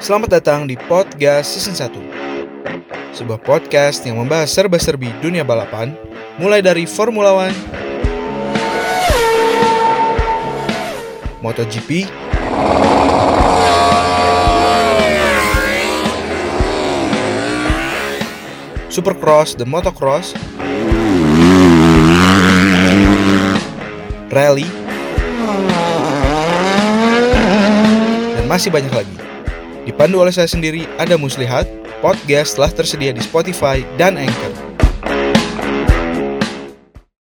Selamat datang di Podcast Season 1 Sebuah podcast yang membahas serba-serbi dunia balapan Mulai dari Formula One MotoGP Supercross dan Motocross Rally dan masih banyak lagi. Dipandu oleh saya sendiri, ada Muslihat, podcast telah tersedia di Spotify dan Anchor.